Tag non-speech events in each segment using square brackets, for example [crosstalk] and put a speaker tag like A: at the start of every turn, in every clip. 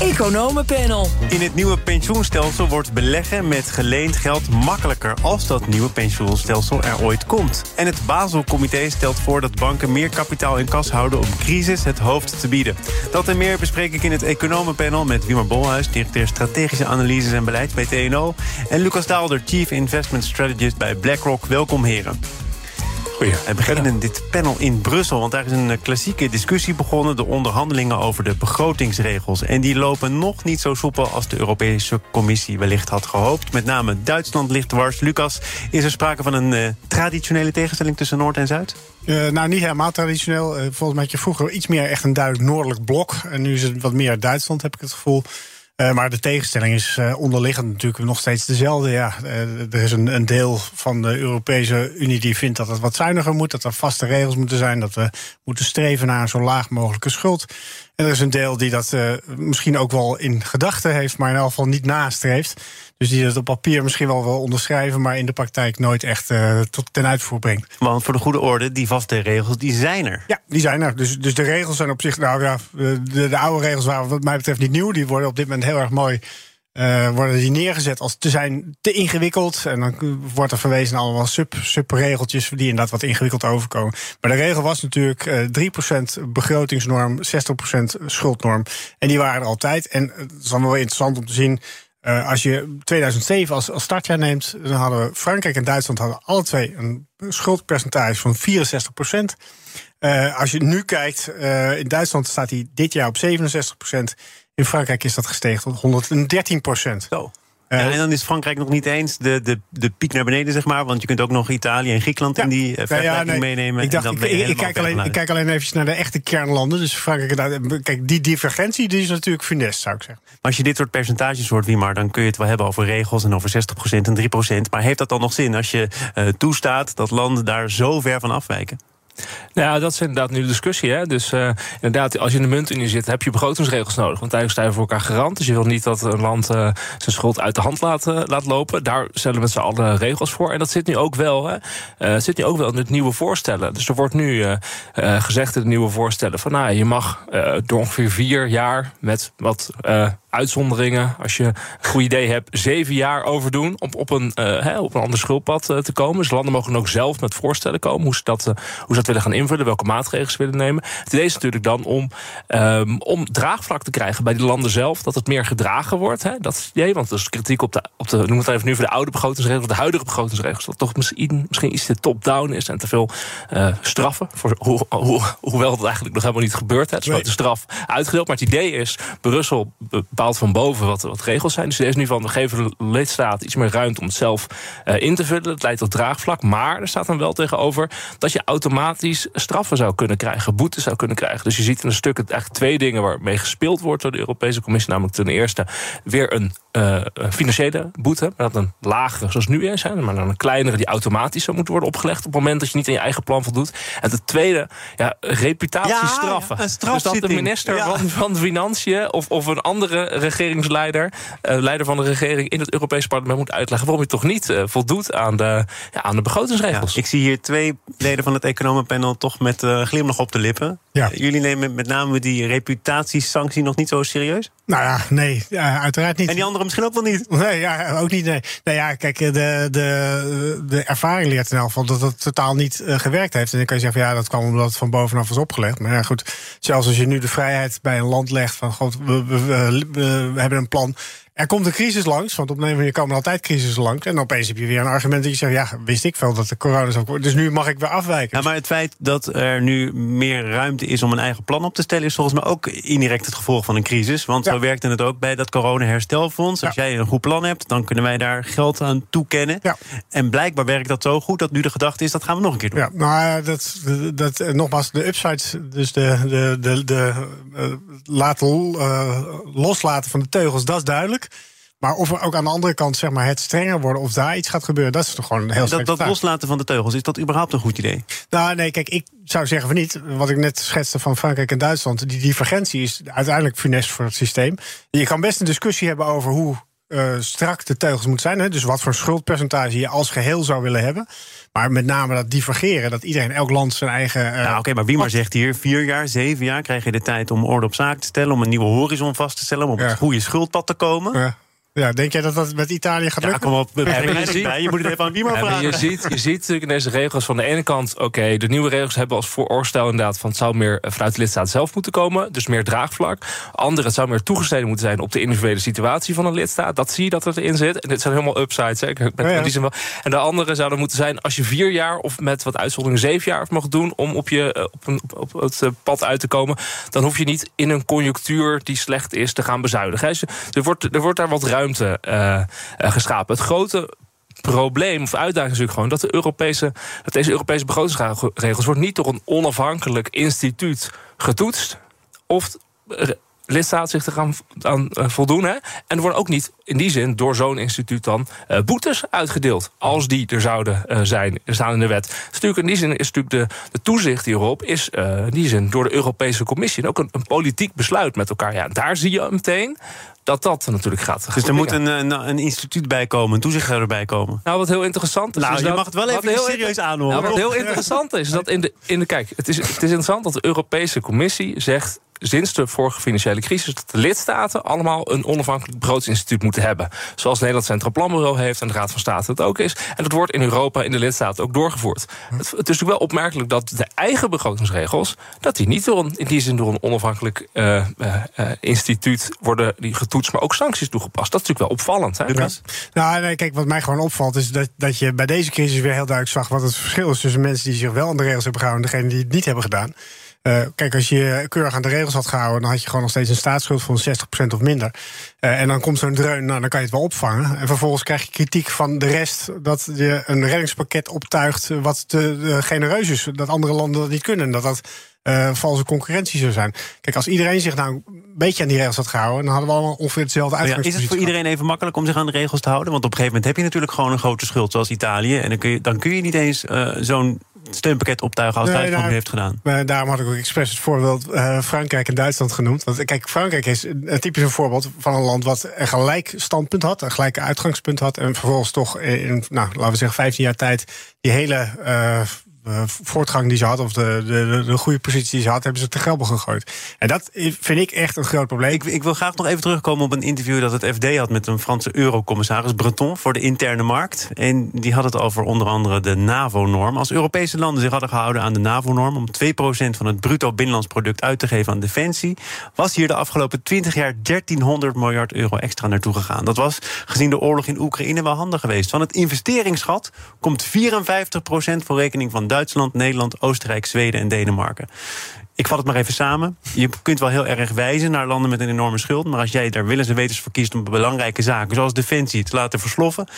A: Economenpanel.
B: In het nieuwe pensioenstelsel wordt beleggen met geleend geld makkelijker als dat nieuwe pensioenstelsel er ooit komt. En het Baselcomité stelt voor dat banken meer kapitaal in kas houden om crisis het hoofd te bieden. Dat en meer bespreek ik in het Economenpanel met Wiemer Bolhuis, directeur strategische analyses en beleid bij TNO, en Lucas Daalder, chief investment strategist bij BlackRock. Welkom heren.
C: Goeie.
B: We beginnen dit panel in Brussel, want daar is een eh, klassieke discussie begonnen. De onderhandelingen over de begrotingsregels. En die lopen nog niet zo soepel als de Europese Commissie wellicht had gehoopt. Met name Duitsland ligt dwars. Lucas, is er sprake van een uh, traditionele tegenstelling tussen Noord en Zuid?
C: Uh, nou, niet helemaal traditioneel. Uh, volgens mij had je vroeger iets meer echt een duidelijk noordelijk blok. En nu is het wat meer Duitsland, heb ik het gevoel. Uh, maar de tegenstelling is uh, onderliggend natuurlijk nog steeds dezelfde. Ja, uh, er is een, een, deel van de Europese Unie die vindt dat het wat zuiniger moet, dat er vaste regels moeten zijn, dat we moeten streven naar een zo laag mogelijke schuld. En er is een deel die dat misschien ook wel in gedachten heeft, maar in elk geval niet nastreeft. Dus die het op papier misschien wel wil onderschrijven, maar in de praktijk nooit echt uh, tot ten uitvoer brengt.
B: Want voor de goede orde, die vaste regels, die zijn er.
C: Ja, die zijn er. Dus, dus de regels zijn op zich, nou ja, de, de oude regels waren wat mij betreft niet nieuw. Die worden op dit moment heel erg mooi. Uh, worden die neergezet als te zijn te ingewikkeld. En dan wordt er verwezen naar allemaal sub, subregeltjes die inderdaad wat ingewikkeld overkomen. Maar de regel was natuurlijk uh, 3% begrotingsnorm, 60% schuldnorm. En die waren er altijd. En het is dan wel interessant om te zien. Uh, als je 2007 als, als startjaar neemt, dan hadden Frankrijk en Duitsland hadden alle twee een schuldpercentage van 64 procent. Uh, als je nu kijkt, in Duitsland staat hij dit jaar op 67 procent. In Frankrijk is dat gestegen tot 113 procent.
B: Zo. Ja, en dan is Frankrijk nog niet eens de, de, de piek naar beneden, zeg maar. Want je kunt ook nog Italië en Griekenland ja, in die vergelijking ja, nee, meenemen.
C: Ik, dacht, ik, ik, ik, kijk alleen, ik kijk alleen even naar de echte kernlanden. Dus Frankrijk, kijk, die divergentie die is natuurlijk funest, zou ik zeggen.
B: Maar als je dit soort percentages hoort, Wiemar, dan kun je het wel hebben over regels en over 60% en 3%. Maar heeft dat dan nog zin als je uh, toestaat dat landen daar zo ver van afwijken?
D: Nou, dat is inderdaad nu de discussie. Hè? Dus uh, inderdaad, als je in de muntunie zit, heb je begrotingsregels nodig. Want eigenlijk sta je voor elkaar garant. Dus je wil niet dat een land uh, zijn schuld uit de hand laat, uh, lopen. Daar stellen we met z'n allen regels voor. En dat zit nu ook wel, hè? zit nu ook wel in het nieuwe voorstellen. Dus er wordt nu gezegd in het nieuwe voorstellen van nou, je mag door ongeveer vier jaar met wat uitzonderingen, als je een goed idee hebt, zeven jaar over doen om op een, uh, op een ander schuldpad uh, te komen. Dus landen mogen ook zelf met voorstellen komen hoe ze dat, uh, hoe ze dat willen gaan invullen, welke maatregelen ze willen nemen. Het idee is natuurlijk dan om, um, om draagvlak te krijgen bij die landen zelf, dat het meer gedragen wordt. Hè? Dat is idee, want er is kritiek op de, op de noem het even nu voor de oude begrotingsregels, de huidige begrotingsregels, dat toch misschien, misschien iets te top-down is en te veel straffen. Voor, ho ho hoewel het eigenlijk nog helemaal niet gebeurt. Hè? Het is nee. de straf uitgedeeld. Maar het idee is, Brussel bepaalt van boven wat, wat regels zijn. Dus er is nu van, we geven de lidstaat iets meer ruimte om het zelf uh, in te vullen. Het leidt tot draagvlak. Maar er staat dan wel tegenover dat je automatisch straffen zou kunnen krijgen, boetes zou kunnen krijgen. Dus je ziet in een stuk eigenlijk twee dingen waarmee gespeeld wordt door de Europese Commissie. Namelijk ten eerste weer een uh, financiële boete, maar dat een lagere zoals nu is, hè, maar dan een kleinere die automatisch zou moeten worden opgelegd op het moment dat je niet aan je eigen plan voldoet. En ten tweede, ja, reputatiestraffen.
B: Ja,
D: dus dat de minister ja. van, van Financiën of, of een andere regeringsleider, uh, leider van de regering in het Europese parlement moet uitleggen waarom je toch niet uh, voldoet aan de, ja, aan de begrotingsregels.
B: Ja, ik zie hier twee leden van het economenpanel toch met uh, glimlach op de lippen. Ja. Jullie nemen met name die reputatiesanctie nog niet zo serieus?
C: Nou ja, nee, ja, uiteraard niet.
B: En die anderen misschien ook wel niet?
C: Nee, ja, ook niet. Nee. Nou ja, kijk, de, de, de ervaring leert in elk geval dat het totaal niet uh, gewerkt heeft. En dan kan je zeggen, van, ja, dat kwam omdat het van bovenaf was opgelegd. Maar ja, goed, zelfs als je nu de vrijheid bij een land legt van, god, we, we, we, we hebben een plan er komt een crisis langs, want op een manier komen altijd crisissen langs. En opeens heb je weer een argument dat je zegt: ja, wist ik wel dat de corona zou komen. Dus nu mag ik weer afwijken.
B: Ja, maar het feit dat er nu meer ruimte is om een eigen plan op te stellen, is volgens mij ook indirect het gevolg van een crisis. Want ja. zo werkte het ook bij dat corona-herstelfonds. Als ja. jij een goed plan hebt, dan kunnen wij daar geld aan toekennen. Ja. En blijkbaar werkt dat zo goed dat nu de gedachte is: dat gaan we nog een keer doen.
C: Ja, nou, dat, dat, nogmaals, de upsides, dus de, de, de, de uh, laten, uh, loslaten van de teugels, dat is duidelijk. Maar of er ook aan de andere kant zeg maar, het strenger worden of daar iets gaat gebeuren, dat is toch gewoon een heel
B: Dat, dat loslaten van de teugels, is dat überhaupt een goed idee?
C: Nou, nee, kijk, ik zou zeggen van niet. Wat ik net schetste van Frankrijk en Duitsland, die divergentie is uiteindelijk funest voor het systeem. Je kan best een discussie hebben over hoe uh, strak de teugels moeten zijn. Hè? Dus wat voor schuldpercentage je als geheel zou willen hebben. Maar met name dat divergeren, dat iedereen, elk land zijn eigen.
B: Uh, nou, oké, maar wie maar zegt hier: vier jaar, zeven jaar krijg je de tijd om orde op zaak te stellen, om een nieuwe horizon vast te stellen, om op het goede schuldpad te komen.
C: Ja. Ja, denk jij dat dat met Italië gaat lukken?
B: Ja, kom op. je, ziet, je moet het even aan wie maar vragen.
D: Je ziet, je ziet natuurlijk in deze regels van de ene kant... oké, de nieuwe regels hebben als voorstel inderdaad... van het zou meer vanuit de lidstaat zelf moeten komen. Dus meer draagvlak. Andere, het zou meer toegesneden moeten zijn... op de individuele situatie van een lidstaat. Dat zie je dat het erin zit. En dit zijn helemaal upsides. Hè. Die wel. En de andere zou er moeten zijn... als je vier jaar of met wat uitzondering zeven jaar mag doen... om op, je, eh, op, een, op het eh, pad uit te komen... dan hoef je niet in een conjunctuur die slecht is te gaan bezuinigen. Dus er wordt, er wordt daar wat ruimte... Uh, uh, geschapen. Het grote probleem of uitdaging is natuurlijk gewoon dat, de Europese, dat deze Europese begrotingsregels wordt niet door een onafhankelijk instituut getoetst. Of lidstaat zich te gaan aan uh, voldoen. Hè? En er worden ook niet in die zin door zo'n instituut dan boetes uitgedeeld. Als die er zouden zijn, staan in de wet. Dus in die zin is natuurlijk de, de toezicht hierop... is in die zin door de Europese Commissie... en ook een, een politiek besluit met elkaar. Ja, daar zie je meteen dat dat natuurlijk gaat.
B: Dus er moet een, een, een, instituut bij komen, een toezichthouder bij komen.
D: Nou, wat heel interessant is.
B: Nou,
D: is
B: je mag het wel even heel serieus aanhoren.
D: Nou, wat heel interessant is, dat in de, in de. Kijk, het is, het is interessant dat de Europese Commissie zegt sinds de vorige financiële crisis dat de lidstaten allemaal een onafhankelijk begrotingsinstituut moeten hebben. Zoals Nederland Centraal Planbureau heeft en de Raad van State het ook is. En dat wordt in Europa in de lidstaten ook doorgevoerd. Het, het, is natuurlijk wel opmerkelijk dat de eigen begrotingsregels, dat die niet door een, in die zin door een onafhankelijk uh, uh, instituut worden die getoetst, maar ook sancties toegepast. Dat is natuurlijk wel opvallend. Hè?
C: Lucas? Nou, nee, kijk, wat mij gewoon opvalt is dat, dat je bij deze crisis weer heel duidelijk zag wat het verschil is tussen mensen die zich wel aan de regels hebben gehouden en degenen die het niet hebben gedaan. Uh, kijk, als je keurig aan de regels had gehouden, dan had je gewoon nog steeds een staatsschuld van 60% of minder. Uh, en dan komt zo'n dreun, nou, dan kan je het wel opvangen. En vervolgens krijg je kritiek van de rest dat je een reddingspakket optuigt wat te genereus is. Dat andere landen dat niet kunnen. Dat dat uh, valse concurrentie zou zijn. Kijk, als iedereen zich nou een beetje aan die regels had gehouden, dan hadden we allemaal ongeveer hetzelfde uitgangspunt.
B: Ja, is het voor iedereen even makkelijk om zich aan de regels te houden? Want op een gegeven moment heb je natuurlijk gewoon een grote schuld, zoals Italië. En dan kun je, dan kun je niet eens uh, zo'n steunpakket optuigen als nee, Duitsland heeft gedaan.
C: Maar daarom had ik ook expres het voorbeeld uh, Frankrijk en Duitsland genoemd. Want kijk, Frankrijk is een typisch een voorbeeld van een land wat een gelijk standpunt had, een gelijk uitgangspunt had. En vervolgens toch in, nou, laten we zeggen, 15 jaar tijd die hele uh, voortgang die ze had, of de, de, de, goede positie die ze had, hebben ze te gelden gegooid. En dat vind ik echt een groot probleem.
B: Ik, ik, wil graag nog even terugkomen op een interview dat het FD had met een Franse eurocommissaris Breton voor de interne markt. En die had het over onder andere de NAVO-norm. Als Europese landen zich hadden gehouden aan de NAVO-norm om 2% van het bruto binnenlands product uit te geven aan defensie, was hier de afgelopen 20 jaar 1300 miljard euro extra naartoe gegaan. Dat was gezien de oorlog in Oekraïne wel handig geweest. Van het investeringsgat komt 54% voor rekening van Duitsland, Nederland, Oostenrijk, Zweden en Denemarken. Ik vat het maar even samen. Je kunt wel heel erg wijzen naar landen met een enorme schuld. Maar als jij daar willens en wetens voor kiest om belangrijke zaken, zoals defensie, te laten versloffen.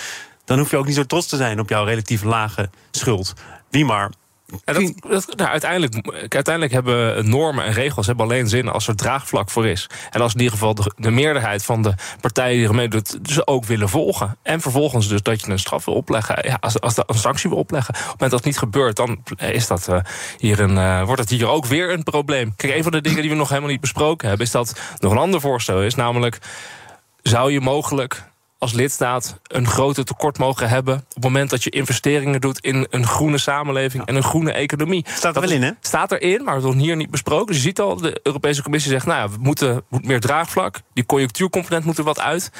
B: dan hoef je ook niet zo trots te zijn op jouw relatief lage schuld. Wie maar
D: dat, dat, nou, uiteindelijk, uiteindelijk hebben normen en regels hebben alleen zin als er draagvlak voor is. En als in ieder geval de, meerderheid van de partijen die ermee doet, ze ook willen volgen. En vervolgens dus dat je een straf wil opleggen, ja, als, als een sanctie wil opleggen. Op het moment dat het niet gebeurt, dan is dat, uh, hier een, uh, wordt het hier ook weer een probleem. Kijk, een van de dingen die we nog helemaal niet besproken hebben, is dat nog een ander voorstel is, namelijk zou je mogelijk als lidstaat een groter tekort mogen hebben. op het moment dat je investeringen doet in een groene samenleving en een groene economie.
B: Staat er wel in, hè?
D: Staat erin, maar het wordt hier niet besproken. Dus je ziet al, de Europese Commissie zegt: nou ja, we moeten, meer draagvlak. Die conjunctuurcomponent moet er wat uit.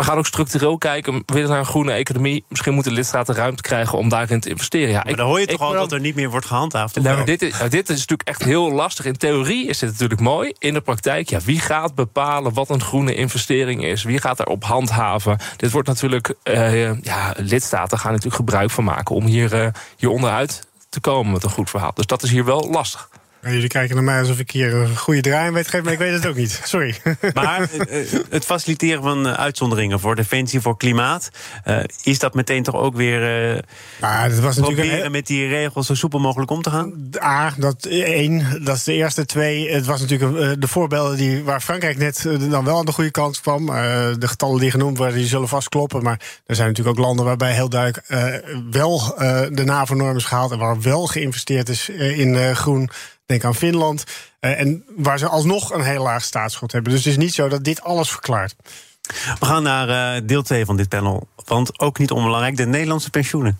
D: We gaan ook structureel kijken. We willen naar een groene economie. Misschien moeten lidstaten ruimte krijgen om daarin te investeren. Ja,
B: maar dan hoor je toch al dat er niet meer wordt gehandhaafd?
D: Nou, dit, is, dit is natuurlijk echt heel lastig. In theorie is dit natuurlijk mooi. In de praktijk, ja, wie gaat bepalen wat een groene investering is? Wie gaat daarop handhaven? Dit wordt natuurlijk, uh, ja, lidstaten gaan natuurlijk gebruik van maken om hier, uh, hier onderuit te komen met een goed verhaal. Dus dat is hier wel lastig.
C: Jullie kijken naar mij alsof ik hier een goede draai weet geven, maar ik weet het ook niet. Sorry. [laughs]
B: Maar het faciliteren van uitzonderingen voor defensie, voor klimaat, is dat meteen toch ook weer. Uh,
C: maar dat was natuurlijk
B: proberen met die regels zo soepel mogelijk om te gaan?
C: A, dat één, dat is de eerste. Twee, het was natuurlijk de voorbeelden die, waar Frankrijk net dan wel aan de goede kant kwam. de getallen die genoemd worden, die zullen vast kloppen. Maar er zijn natuurlijk ook landen waarbij heel duidelijk wel de NAVO-norm is gehaald en waar wel geïnvesteerd is in groen. Denk aan Finland. Uh, en waar ze alsnog een heel laag staatsschuld hebben. Dus het is niet zo dat dit alles verklaart.
B: We gaan naar uh, deel 2 van dit panel. Want ook niet onbelangrijk, de Nederlandse pensioenen.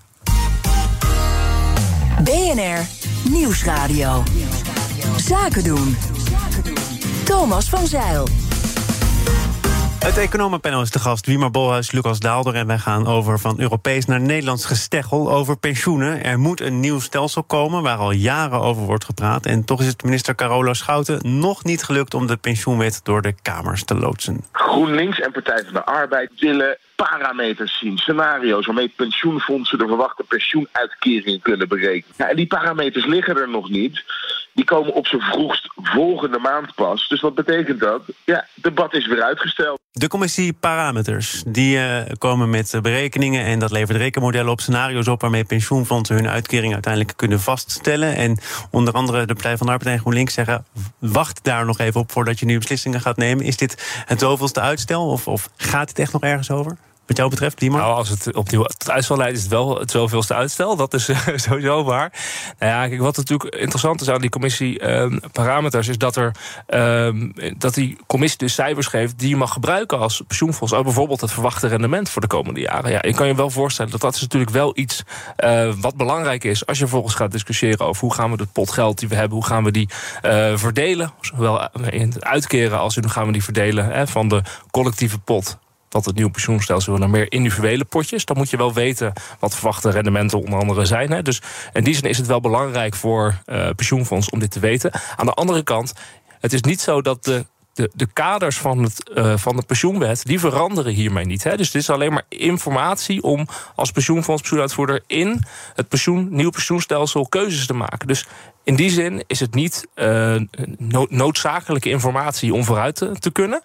A: BNR Nieuwsradio. Zaken doen. Thomas van Zeil.
B: Het economenpanel is de gast. Wiemer Bolhuis, Lucas Daalder. En wij gaan over van Europees naar Nederlands gesteggel over pensioenen. Er moet een nieuw stelsel komen waar al jaren over wordt gepraat. En toch is het minister Carola Schouten nog niet gelukt om de pensioenwet door de Kamers te loodsen.
E: GroenLinks en Partij van de Arbeid willen parameters zien, scenario's waarmee pensioenfondsen de verwachte pensioenuitkeringen kunnen berekenen. Ja, en die parameters liggen er nog niet. Die komen op zijn vroegst volgende maand pas. Dus wat betekent dat? Ja, het debat is weer uitgesteld.
B: De commissie Parameters die uh, komen met berekeningen en dat levert rekenmodellen op, scenario's op waarmee pensioenfondsen hun uitkering uiteindelijk kunnen vaststellen. En onder andere de Partij van de Arbeid en GroenLinks zeggen: wacht daar nog even op voordat je nu beslissingen gaat nemen. Is dit het zoveelste uitstel of, of gaat dit echt nog ergens over? Wat jou betreft, Diemer?
D: Nou, als het opnieuw het uitstel leidt, is het wel het zoveelste uitstel. Dat is [laughs] sowieso waar. Nou ja, kijk, wat natuurlijk interessant is aan die commissie ehm, parameters, is dat, er, ehm, dat die commissie dus cijfers geeft die je mag gebruiken als pensioenfonds. Ook bijvoorbeeld het verwachte rendement voor de komende jaren. Ja, je kan je wel voorstellen dat dat is natuurlijk wel iets uh, wat belangrijk is als je vervolgens gaat discussiëren over hoe gaan we het pot geld die we hebben, hoe gaan we die uh, verdelen. Zowel in uitkeren als in hoe gaan we die verdelen hè, van de collectieve pot dat het nieuwe pensioenstelsel naar meer individuele potjes. Dan moet je wel weten wat verwachte rendementen onder andere zijn. Hè. Dus in die zin is het wel belangrijk voor uh, pensioenfonds om dit te weten. Aan de andere kant, het is niet zo dat de de, de kaders van, het, uh, van de pensioenwet, die veranderen hiermee niet. Hè? Dus dit is alleen maar informatie om als pensioenfonds, pensioenuitvoerder in het pensioen, nieuw pensioenstelsel keuzes te maken. Dus in die zin is het niet uh, noodzakelijke informatie om vooruit te, te kunnen.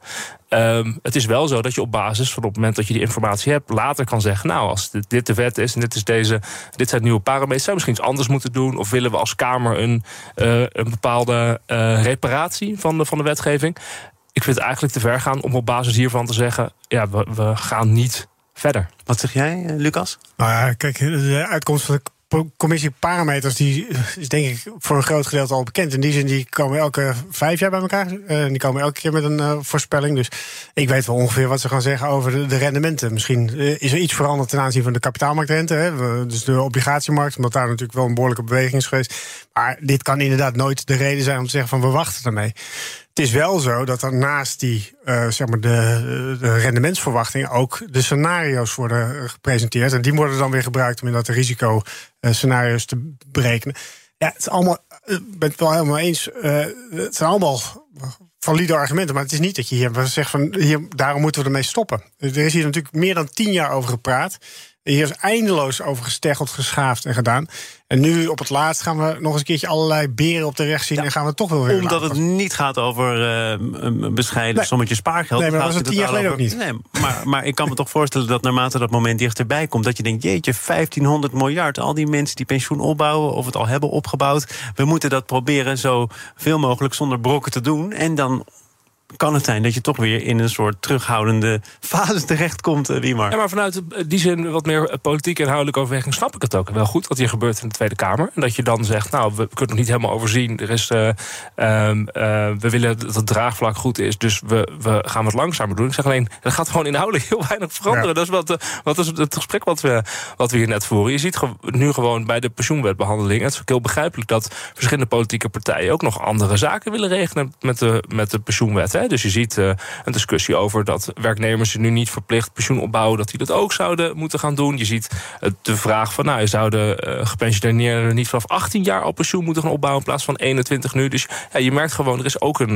D: Um, het is wel zo dat je op basis van op het moment dat je die informatie hebt, later kan zeggen: Nou, als dit, dit de wet is en dit, is deze, dit zijn nieuwe parameters, zou misschien iets anders moeten doen? Of willen we als Kamer een, uh, een bepaalde uh, reparatie van de, van de wetgeving? Ik vind het eigenlijk te ver gaan om op basis hiervan te zeggen: Ja, we, we gaan niet verder.
B: Wat zeg jij, Lucas?
C: Nou ja, kijk, de uitkomst van de commissie parameters die is denk ik voor een groot gedeelte al bekend. In die zin, die komen elke vijf jaar bij elkaar. En die komen elke keer met een uh, voorspelling. Dus ik weet wel ongeveer wat ze gaan zeggen over de, de rendementen. Misschien uh, is er iets veranderd ten aanzien van de kapitaalmarktrente. Hè, dus de obligatiemarkt, omdat daar natuurlijk wel een behoorlijke beweging is geweest. Maar dit kan inderdaad nooit de reden zijn om te zeggen van we wachten ermee. Het is wel zo dat er naast die, uh, zeg maar de, de rendementsverwachtingen ook de scenario's worden gepresenteerd. En die worden dan weer gebruikt om in dat risicoscenario's te berekenen. Ja, het is allemaal, ik ben het wel helemaal eens. Het zijn allemaal valide argumenten. Maar het is niet dat je hier zegt van hier, daarom moeten we ermee stoppen. Er is hier natuurlijk meer dan tien jaar over gepraat. Hier is eindeloos over gesteggeld, geschaafd en gedaan. En nu op het laatst gaan we nog eens een keertje allerlei beren op de weg zien. en gaan we toch wel weer.
B: Omdat het niet gaat over uh, een bescheiden nee. sommetje spaargeld.
C: Nee, maar dat was het tien jaar geleden ook niet.
B: Nee, maar, maar ik kan me toch voorstellen dat naarmate dat moment dichterbij komt. dat je denkt: jeetje, 1500 miljard. Al die mensen die pensioen opbouwen of het al hebben opgebouwd. We moeten dat proberen zo veel mogelijk zonder brokken te doen. En dan kan het zijn dat je toch weer in een soort terughoudende [laughs] fase terechtkomt, uh, Wiemar.
D: Ja, maar vanuit die zin wat meer eh, politiek inhoudelijke overweging snap ik het ook wel goed wat hier gebeurt in de Tweede Kamer. En dat je dan zegt, nou, we kunnen het nog niet helemaal overzien. Er is, uh, uh, we willen dat het draagvlak goed is, dus we, we gaan wat langzamer doen. Ik zeg alleen, er gaat gewoon inhoudelijk [laughs] heel weinig veranderen. Ja. Dat is wat, wat is het gesprek wat we, wat we hier net voeren. Je ziet nu gewoon bij de pensioenwetbehandeling, het is ook heel begrijpelijk dat verschillende politieke partijen ook nog andere zaken willen regelen met de, met de pensioenwet. Dus je ziet uh, een discussie over dat werknemers nu niet verplicht pensioen opbouwen, dat die dat ook zouden moeten gaan doen. Je ziet uh, de vraag van, nou, zouden uh, gepensioneerden niet vanaf 18 jaar al pensioen moeten gaan opbouwen in plaats van 21 nu. Dus ja, je merkt gewoon, er is ook een,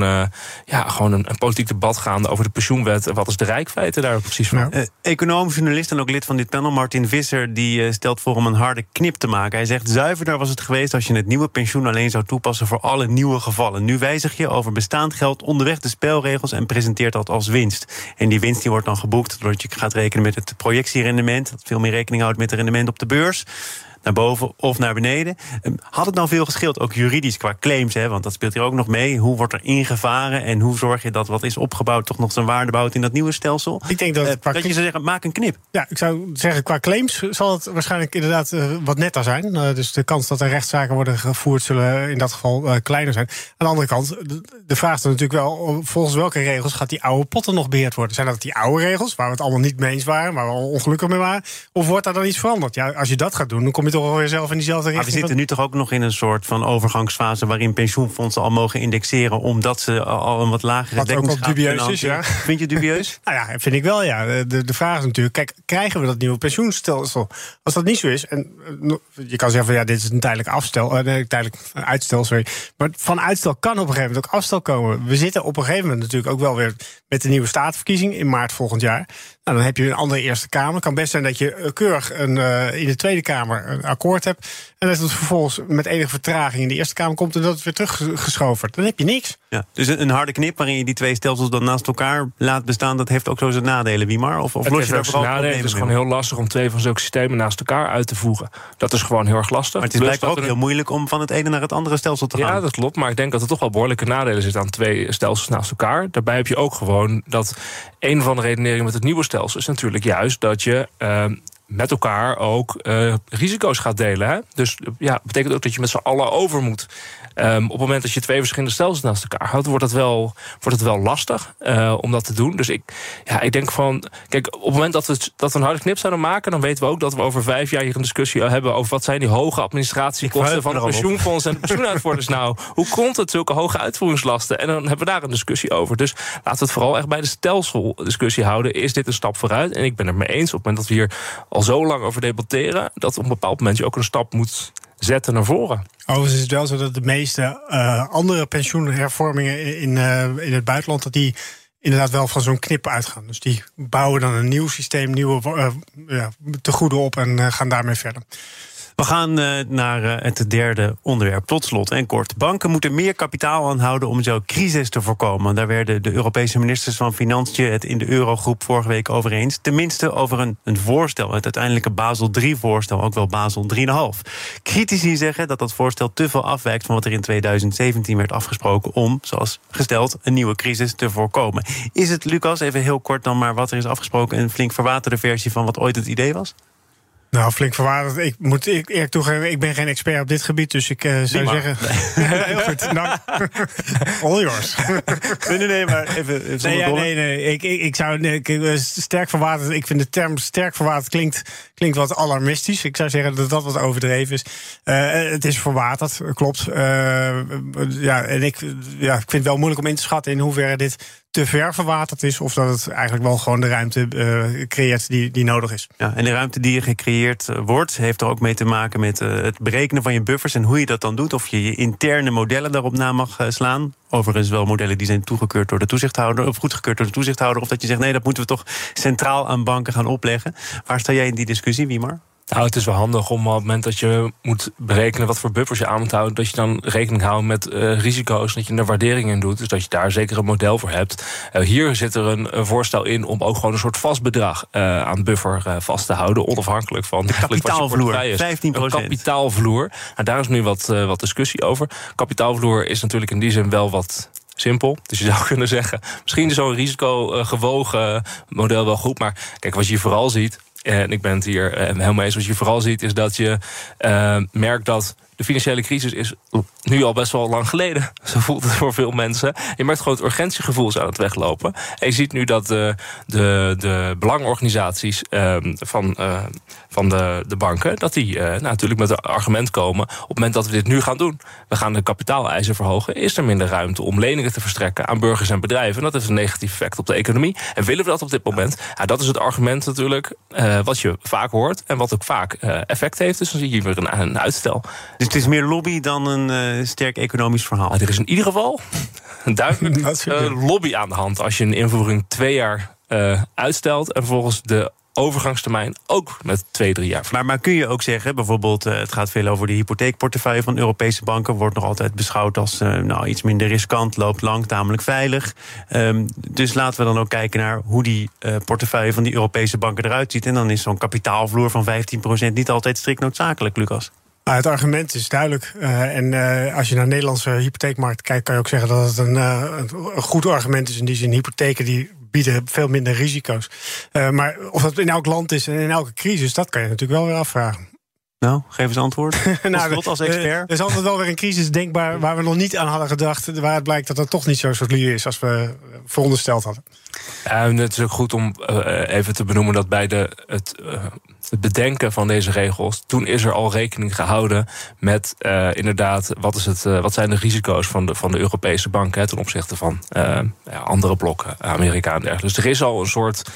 D: ja, gewoon een, politiek debat gaande over de pensioenwet. Wat is de rijkfeite daar precies van?
B: Econoom, journalist en ook lid van dit panel, Martin Visser, die stelt voor om een harde knip te maken. Hij zegt, zuiverder was het geweest als je het nieuwe pensioen alleen zou toepassen voor alle nieuwe gevallen. Nu wijzig je over bestaand geld onderweg de spelregels en presenteert dat als winst. En die winst die wordt dan geboekt doordat je gaat rekenen met het projectierendement, dat veel meer rekening houdt met het rendement op de beurs naar boven of naar beneden. Ehm, had het nou veel gescheeld, ook juridisch qua claims, hè, want dat speelt hier ook nog mee. Hoe wordt er ingevaren en hoe zorg je dat wat is opgebouwd toch nog zijn waarde bouwt in dat nieuwe stelsel?
C: Ik denk dat, uh,
B: dat je zou zeggen, maak een knip.
C: Ja, ik zou zeggen, qua claims zal het waarschijnlijk inderdaad uh, wat netter zijn. Uh, dus de kans dat er rechtszaken worden gevoerd zullen in dat geval kleiner zijn. Aan de andere kant, de, de vraag is natuurlijk wel, volgens welke regels gaat die oude potten nog beheerd worden? Zijn dat die oude regels, waar we het allemaal niet mee eens waren, waar we al ongelukkig mee waren? Of wordt daar dan iets veranderd? Ja, als je dat gaat doen, dan kom je toch alweer zelf in diezelfde richting.
B: Maar we zitten nu toch ook nog in een soort van overgangsfase... waarin pensioenfondsen al mogen indexeren... omdat ze al een wat lagere
C: Wat ook wel dubieus is, ja.
B: Vind je dubieus? [laughs]
C: nou ja, vind ik wel, ja. De, de vraag is natuurlijk, kijk, krijgen we dat nieuwe pensioenstelsel? Als dat niet zo is, en je kan zeggen van... ja, dit is een tijdelijk afstel, uh, nee, tijdelijk uitstel, sorry. Maar van uitstel kan op een gegeven moment ook afstel komen. We zitten op een gegeven moment natuurlijk ook wel weer... met de nieuwe statenverkiezing in maart volgend jaar. Nou, dan heb je een andere Eerste Kamer. Het kan best zijn dat je eh, keurig een, uh, in de Tweede Kamer een akkoord hebt. En dat het vervolgens met enige vertraging in de Eerste Kamer komt en dat het weer teruggeschoven. Dan heb je niks.
B: Ja, dus een harde knip waarin je die twee stelsels dan naast elkaar laat bestaan, dat heeft ook zo zijn nadelen, Wiemar? Of, of
D: het los je daar vooral nadelen? Het is gewoon heel lastig om twee van zulke systemen naast elkaar uit te voegen. Dat is gewoon heel erg lastig.
B: Maar het is blijkbaar ook heel moeilijk om van het ene naar het andere stelsel te gaan.
D: Ja, dat klopt. Maar ik denk dat er toch wel behoorlijke nadelen zitten aan twee stelsels naast elkaar. Daarbij heb je ook gewoon dat een van de redeneringen met het nieuwe stelsel is natuurlijk juist dat je. Uh, met elkaar ook uh, risico's gaat delen. Hè? Dus ja, betekent ook dat je met z'n allen over moet. Um, op het moment dat je twee verschillende stelsels naast elkaar houdt, wordt het wel, wordt het wel lastig uh, om dat te doen. Dus ik, ja, ik denk van. Kijk, op het moment dat we, dat we een harde knip zouden maken, dan weten we ook dat we over vijf jaar hier een discussie hebben over wat zijn die hoge administratiekosten van het pensioenfonds en de nou. [laughs] Hoe komt het zulke hoge uitvoeringslasten? En dan hebben we daar een discussie over. Dus laten we het vooral echt bij de stelseldiscussie houden. Is dit een stap vooruit? En ik ben het mee eens op het moment dat we hier al zo lang over debatteren, dat op een bepaald moment je ook een stap moet zetten naar voren.
C: Overigens is het wel zo dat de meeste uh, andere pensioenhervormingen in, uh, in het buitenland... dat die inderdaad wel van zo'n knip uitgaan. Dus die bouwen dan een nieuw systeem, nieuwe uh, ja, tegoeden op en gaan daarmee verder.
B: We gaan uh, naar uh, het derde onderwerp. Tot slot en kort. Banken moeten meer kapitaal aanhouden om zo crisis te voorkomen. Daar werden de Europese ministers van Financiën het in de Eurogroep vorige week over eens. Tenminste over een, een voorstel, het uiteindelijke Basel III-voorstel, ook wel Basel 3,5. Critici zeggen dat dat voorstel te veel afwijkt van wat er in 2017 werd afgesproken om, zoals gesteld, een nieuwe crisis te voorkomen. Is het, Lucas, even heel kort dan maar wat er is afgesproken, een flink verwaterde versie van wat ooit het idee was?
C: Nou, flink verwaardigd. Ik moet eerlijk toegeven, ik ben geen expert op dit gebied, dus ik uh, zou zeggen. Nee. [laughs] Heel goed, dank. [laughs] All yours.
B: nee, nee, nee, maar even. even
C: nee, ja, nee, nee. Ik, ik, ik zou. Nee, ik, eh, sterk verwaterd. Ik vind de term sterk verwaterd klinkt, klinkt wat alarmistisch. Ik zou zeggen dat dat wat overdreven is. Uh, het is verwaterd, klopt. Uh, ja, en ik, ja, ik vind het wel moeilijk om in te schatten in hoeverre dit te ver verwaterd is, of dat het eigenlijk wel gewoon de ruimte uh, creëert die, die nodig is.
B: Ja, en de ruimte die gecreëerd eh, wordt, heeft er ook mee te maken met uh, het berekenen van je buffers en hoe je dat dan doet. Of je je interne modellen daarop na mag slaan. Overigens wel modellen die zijn toegekeurd door de toezichthouder, of goedgekeurd door de toezichthouder. Of dat je zegt, nee, dat moeten we toch centraal aan banken gaan opleggen. Waar sta jij in die discussie, Wiemar?
D: Nou, het is wel handig om op het moment dat je moet berekenen wat voor buffers je aan moet houden, dat je dan rekening houdt met uh, risico's, dat je een waardering in doet. Dus dat je daar zeker een model voor hebt. Uh, hier zit er een, een, voorstel in om ook gewoon een soort vast bedrag uh, aan buffer vast te houden, onafhankelijk van
B: de kapitaalvloer. 15
D: Een kapitaalvloer. Nou, daar is nu wat, wat discussie over. Kapitaalvloer is natuurlijk in die zin wel wat simpel. Dus je zou [laughs] kunnen zeggen, misschien is zo'n risicogewogen model wel goed. Maar kijk, wat je vooral ziet, en ik ben het hier uh, helemaal eens. Wat je vooral ziet is dat je uh, merkt dat de financiële crisis is nu al best wel lang geleden. [laughs] Zo voelt het voor veel mensen. Je merkt gewoon het urgentiegevoel is aan het weglopen. En je ziet nu dat de, de, de belangenorganisaties ehm, van, uh, van de, de banken... dat die nou, natuurlijk met een argument komen... op het moment dat we dit nu gaan doen... we gaan de kapitaaleisen verhogen... is er minder ruimte om leningen te verstrekken aan burgers en bedrijven. En dat heeft een negatief effect op de economie. En willen we dat op dit moment? Ja, dat is het argument natuurlijk uh, wat je vaak hoort... en wat ook vaak effect heeft. Dus dan zie je weer een, een uitstel.
B: Dus het is meer lobby dan een sterk economisch verhaal?
D: Er is in ieder geval een duidelijk [laughs] lobby aan de hand... als je een invoering twee jaar uh, uitstelt en vervolgens de overgangstermijn ook met twee, drie jaar.
B: Maar, maar kun je ook zeggen, bijvoorbeeld, uh, het gaat veel over de hypotheekportefeuille van Europese banken, wordt nog altijd beschouwd als uh, nou, iets minder riskant, loopt lang, tamelijk veilig. Um, dus laten we dan ook kijken naar hoe die uh, portefeuille van die Europese banken eruit ziet. En dan is zo'n kapitaalvloer van 15% niet altijd strikt noodzakelijk, Lucas.
C: Nou, het argument is duidelijk. Uh, en uh, als je naar de Nederlandse hypotheekmarkt kijkt, kan je ook zeggen dat het een, uh, een goed argument is. In die zin, hypotheken die bieden veel minder risico's. maar of dat in elk land is en in elke crisis, dat kan je natuurlijk wel weer afvragen.
B: Nou, geef eens antwoord. [laughs] nou, als, als expert.
C: er is altijd wel weer een crisis denkbaar waar we nog niet aan hadden gedacht. Waar het blijkt dat het toch niet zo solide is als we verondersteld hadden.
D: En het is ook goed om uh, even te benoemen dat bij de, het, uh, het, bedenken van deze regels. toen is er al rekening gehouden met uh, inderdaad. Wat, is het, wat zijn de risico's van de, van de Europese banken ten opzichte van ja, andere blokken, Amerika en dergelijke. Dus er is al een soort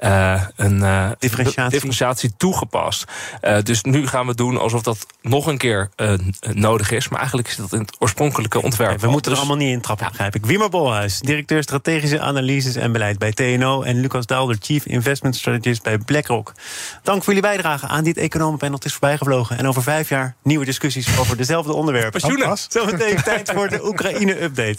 D: uh, een uh, differentiatie. differentiatie. toegepast. Uh, dus nu gaan we doen alsof dat nog een keer nodig is. Maar eigenlijk is dat in het oorspronkelijke ontwerp.
B: We moeten er allemaal niet in trappen, begrijp ik. Wiemer Bolhuis, directeur strategische analyses en beleid bij TNO. En Lucas Daalder, chief investment strategist bij BlackRock. Dank voor jullie bijdrage aan dit economenpanel. Het is voorbijgevlogen. En over vijf jaar nieuwe discussies over dezelfde onderwerpen.
D: Pensioenen.
B: Zometeen tijd voor de Oekraïne-update.